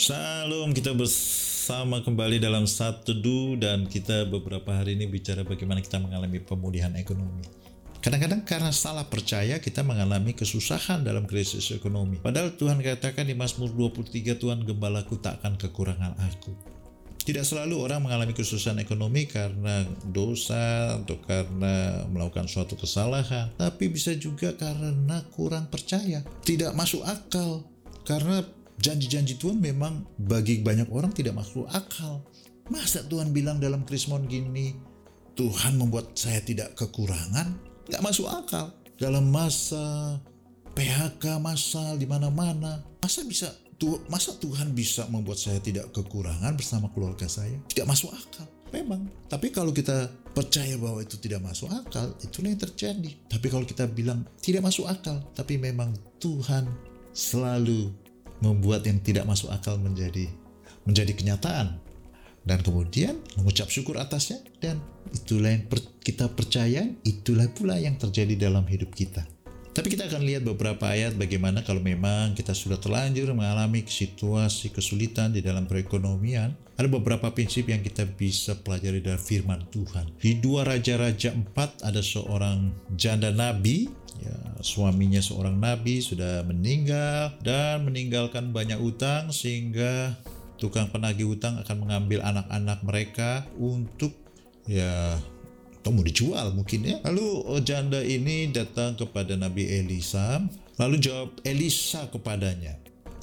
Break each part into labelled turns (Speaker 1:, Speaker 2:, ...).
Speaker 1: Shalom, kita bersama kembali dalam satu du dan kita beberapa hari ini bicara bagaimana kita mengalami pemulihan ekonomi. Kadang-kadang karena salah percaya kita mengalami kesusahan dalam krisis ekonomi. Padahal Tuhan katakan di Mazmur 23 Tuhan gembalaku tak akan kekurangan aku. Tidak selalu orang mengalami kesusahan ekonomi karena dosa atau karena melakukan suatu kesalahan, tapi bisa juga karena kurang percaya, tidak masuk akal. Karena janji-janji Tuhan memang bagi banyak orang tidak masuk akal. Masa Tuhan bilang dalam Krismon gini, Tuhan membuat saya tidak kekurangan? Gak masuk akal. Dalam masa PHK masal di mana-mana, masa bisa masa Tuhan bisa membuat saya tidak kekurangan bersama keluarga saya? Tidak masuk akal. Memang. Tapi kalau kita percaya bahwa itu tidak masuk akal, itulah yang terjadi. Tapi kalau kita bilang tidak masuk akal, tapi memang Tuhan selalu membuat yang tidak masuk akal menjadi menjadi kenyataan. Dan kemudian mengucap syukur atasnya dan itulah yang per, kita percaya itulah pula yang terjadi dalam hidup kita. Tapi kita akan lihat beberapa ayat bagaimana kalau memang kita sudah terlanjur mengalami situasi kesulitan di dalam perekonomian. Ada beberapa prinsip yang kita bisa pelajari dari firman Tuhan. Di dua Raja-Raja 4 ada seorang janda nabi ya suaminya seorang nabi sudah meninggal dan meninggalkan banyak utang sehingga tukang penagih utang akan mengambil anak-anak mereka untuk ya atau mau dijual mungkin ya. Lalu oh, janda ini datang kepada Nabi Elisa, lalu jawab Elisa kepadanya,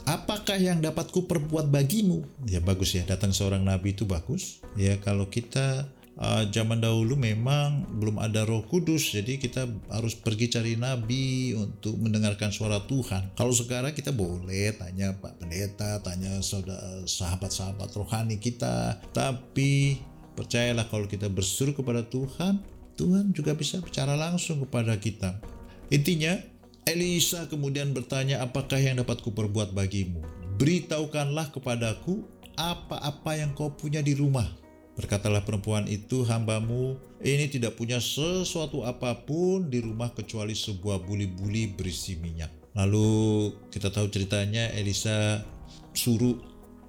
Speaker 1: apakah yang dapat ku perbuat bagimu? Ya bagus ya, datang seorang nabi itu bagus. Ya kalau kita uh, zaman dahulu memang belum ada Roh Kudus, jadi kita harus pergi cari nabi untuk mendengarkan suara Tuhan. Kalau sekarang kita boleh tanya Pak Pendeta, tanya sahabat-sahabat rohani kita, tapi percayalah kalau kita berseru kepada Tuhan, Tuhan juga bisa bicara langsung kepada kita. Intinya, Elisa kemudian bertanya, apakah yang dapat kuperbuat bagimu? Beritahukanlah kepadaku apa-apa yang kau punya di rumah Berkatalah perempuan itu, hambamu ini tidak punya sesuatu apa pun di rumah kecuali sebuah buli-buli berisi minyak. Lalu kita tahu ceritanya Elisa suruh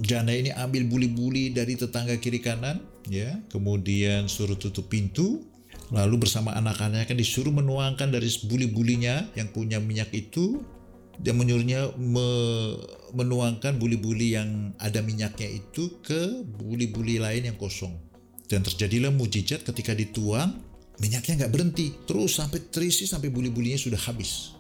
Speaker 1: janda ini ambil buli-buli dari tetangga kiri kanan, ya, kemudian suruh tutup pintu, lalu bersama anak-anaknya kan disuruh menuangkan dari buli-bulinya yang punya minyak itu. Dia menyuruhnya me menuangkan buli-buli yang ada minyaknya itu ke buli-buli lain yang kosong. Dan terjadilah mujizat ketika dituang, minyaknya nggak berhenti. Terus sampai terisi sampai buli-bulinya sudah habis.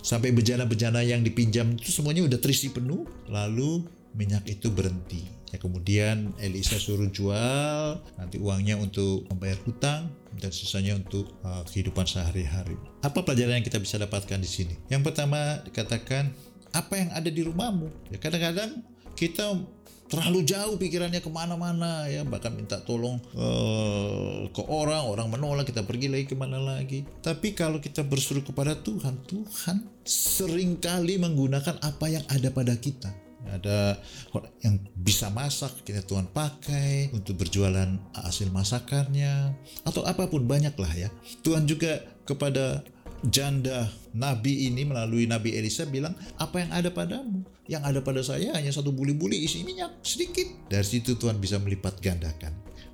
Speaker 1: Sampai bejana-bejana yang dipinjam itu semuanya udah terisi penuh, lalu minyak itu berhenti. Ya, kemudian Elisa suruh jual, nanti uangnya untuk membayar hutang dan sisanya untuk uh, kehidupan sehari-hari. Apa pelajaran yang kita bisa dapatkan di sini? Yang pertama dikatakan apa yang ada di rumahmu. Ya, kadang-kadang kita terlalu jauh pikirannya ke mana-mana ya. Bahkan minta tolong uh, ke orang orang menolak kita pergi lagi ke mana lagi. Tapi kalau kita bersuruh kepada Tuhan Tuhan sering kali menggunakan apa yang ada pada kita. Ada yang bisa masak kita Tuhan pakai untuk berjualan hasil masakannya atau apa pun banyaklah ya. Tuhan juga kepada janda nabi ini melalui nabi Elisa bilang apa yang ada padamu? Yang ada pada saya hanya satu buli-buli isi minyak sedikit. Dari situ Tuhan bisa melipat gandakan.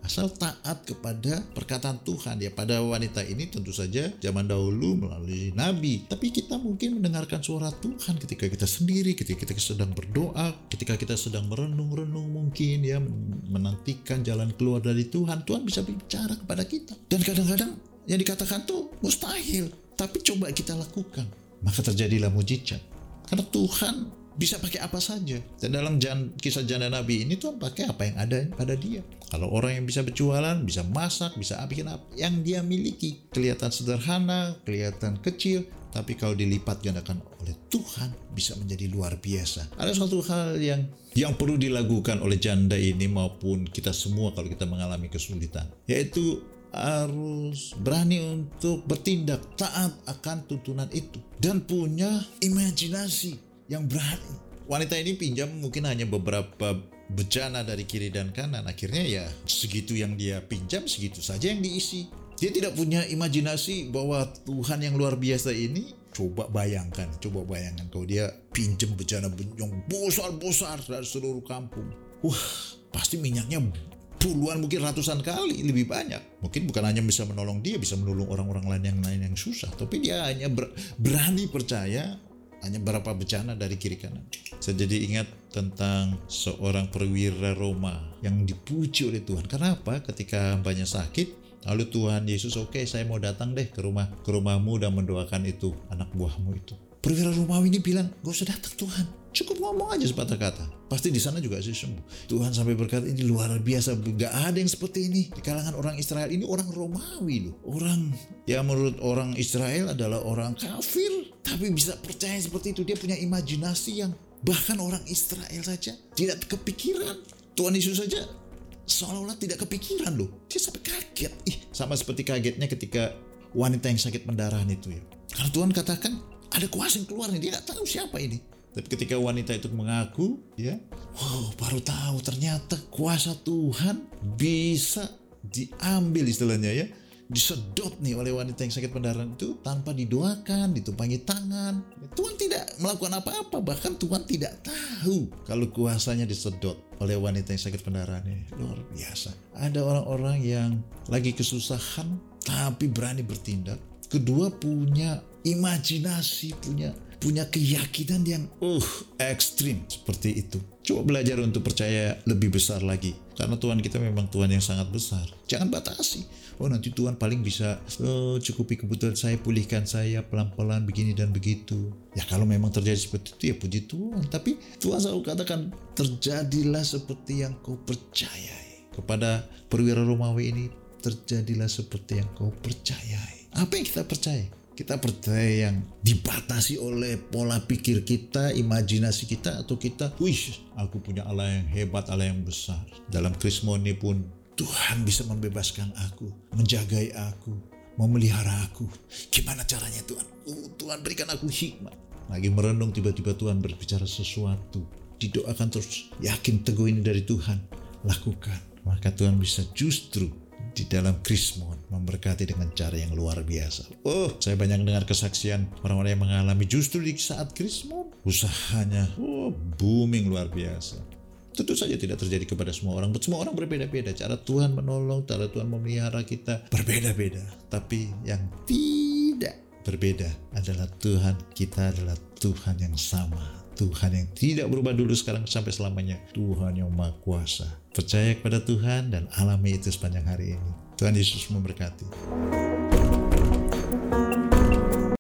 Speaker 1: Asal taat kepada perkataan Tuhan. Ya pada wanita ini tentu saja zaman dahulu melalui nabi. Tapi kita mungkin mendengarkan suara Tuhan ketika kita sendiri ketika kita sedang berdoa ketika kita sedang merenung-renung mungkin ya menantikan jalan keluar dari Tuhan. Tuhan bisa bicara kepada kita. Dan kadang-kadang yang dikatakan tuh mustahil tapi coba kita lakukan maka terjadilah mujizat karena Tuhan bisa pakai apa saja. Dan dalam jan, kisah janda Nabi ini Tuhan pakai apa yang ada pada dia. Kalau orang yang bisa berjualan, bisa masak, bisa bikin apa yang dia miliki. Kelihatan sederhana, kelihatan kecil, tapi kalau dilipat gandakan oleh Tuhan bisa menjadi luar biasa. Ada suatu hal yang yang perlu dilakukan oleh janda ini maupun kita semua kalau kita mengalami kesulitan, yaitu harus berani untuk bertindak taat akan tuntunan itu dan punya imajinasi yang berani. Wanita ini pinjam mungkin hanya beberapa bejana dari kiri dan kanan. Akhirnya ya segitu yang dia pinjam, segitu saja yang diisi. Dia tidak punya imajinasi bahwa Tuhan yang luar biasa ini Coba bayangkan, coba bayangkan kalau dia pinjem bejana yang besar-besar dari seluruh kampung. Wah, pasti minyaknya puluhan mungkin ratusan kali lebih banyak. Mungkin bukan hanya bisa menolong dia, bisa menolong orang-orang lain yang lain yang susah, tapi dia hanya ber, berani percaya hanya berapa bencana dari kiri kanan. Saya jadi ingat tentang seorang perwira Roma yang dipuji oleh Tuhan. Kenapa? Ketika banyak sakit, lalu Tuhan Yesus oke okay, saya mau datang deh ke rumah ke rumahmu dan mendoakan itu anak buahmu itu. Perwira Romawi ini bilang, gak usah datang Tuhan. Cukup ngomong aja sepatah kata. Pasti di sana juga sih sembuh. Tuhan sampai berkata ini luar biasa. Gak ada yang seperti ini. Di kalangan orang Israel ini orang Romawi loh. Orang yang menurut orang Israel adalah orang kafir. Tapi bisa percaya seperti itu. Dia punya imajinasi yang bahkan orang Israel saja tidak kepikiran. Tuhan Yesus saja seolah-olah tidak kepikiran loh. Dia sampai kaget. Ih, sama seperti kagetnya ketika wanita yang sakit pendarahan itu ya. Karena Tuhan katakan ada kuasa yang keluar nih dia nggak tahu siapa ini tapi ketika wanita itu mengaku ya wow baru tahu ternyata kuasa Tuhan bisa diambil istilahnya ya disedot nih oleh wanita yang sakit pendarahan itu tanpa didoakan, ditumpangi tangan. Tuhan tidak melakukan apa-apa, bahkan Tuhan tidak tahu kalau kuasanya disedot oleh wanita yang sakit pendarahan ini. Luar biasa. Ada orang-orang yang lagi kesusahan tapi berani bertindak. Kedua punya imajinasi, punya punya keyakinan yang uh ekstrim seperti itu. Coba belajar untuk percaya lebih besar lagi. Karena Tuhan kita memang Tuhan yang sangat besar. Jangan batasi. Oh nanti Tuhan paling bisa oh, cukupi kebutuhan saya, pulihkan saya pelan-pelan begini dan begitu. Ya kalau memang terjadi seperti itu ya puji Tuhan. Tapi Tuhan selalu katakan terjadilah seperti yang kau percayai. Kepada perwira Romawi ini terjadilah seperti yang kau percayai. Apa yang kita percaya? Kita percaya yang dibatasi oleh pola pikir kita, imajinasi kita, atau kita, wih, aku punya Allah yang hebat, Allah yang besar. Dalam krismoni pun Tuhan bisa membebaskan aku, menjagai aku, memelihara aku. Gimana caranya Tuhan? Oh, Tuhan berikan aku hikmat. Lagi merenung tiba-tiba Tuhan berbicara sesuatu. Didoakan terus, yakin teguh ini dari Tuhan. Lakukan. Maka Tuhan bisa justru di dalam Krismon memberkati dengan cara yang luar biasa. Oh, saya banyak dengar kesaksian orang-orang yang mengalami justru di saat Krismon usahanya oh booming luar biasa. Tentu saja tidak terjadi kepada semua orang, semua orang berbeda-beda. Cara Tuhan menolong, cara Tuhan memelihara kita berbeda-beda. Tapi yang tidak berbeda adalah Tuhan kita adalah Tuhan yang sama Tuhan yang tidak berubah dulu sekarang sampai selamanya. Tuhan yang Maha Kuasa. Percaya kepada Tuhan dan alami itu sepanjang hari ini. Tuhan Yesus memberkati.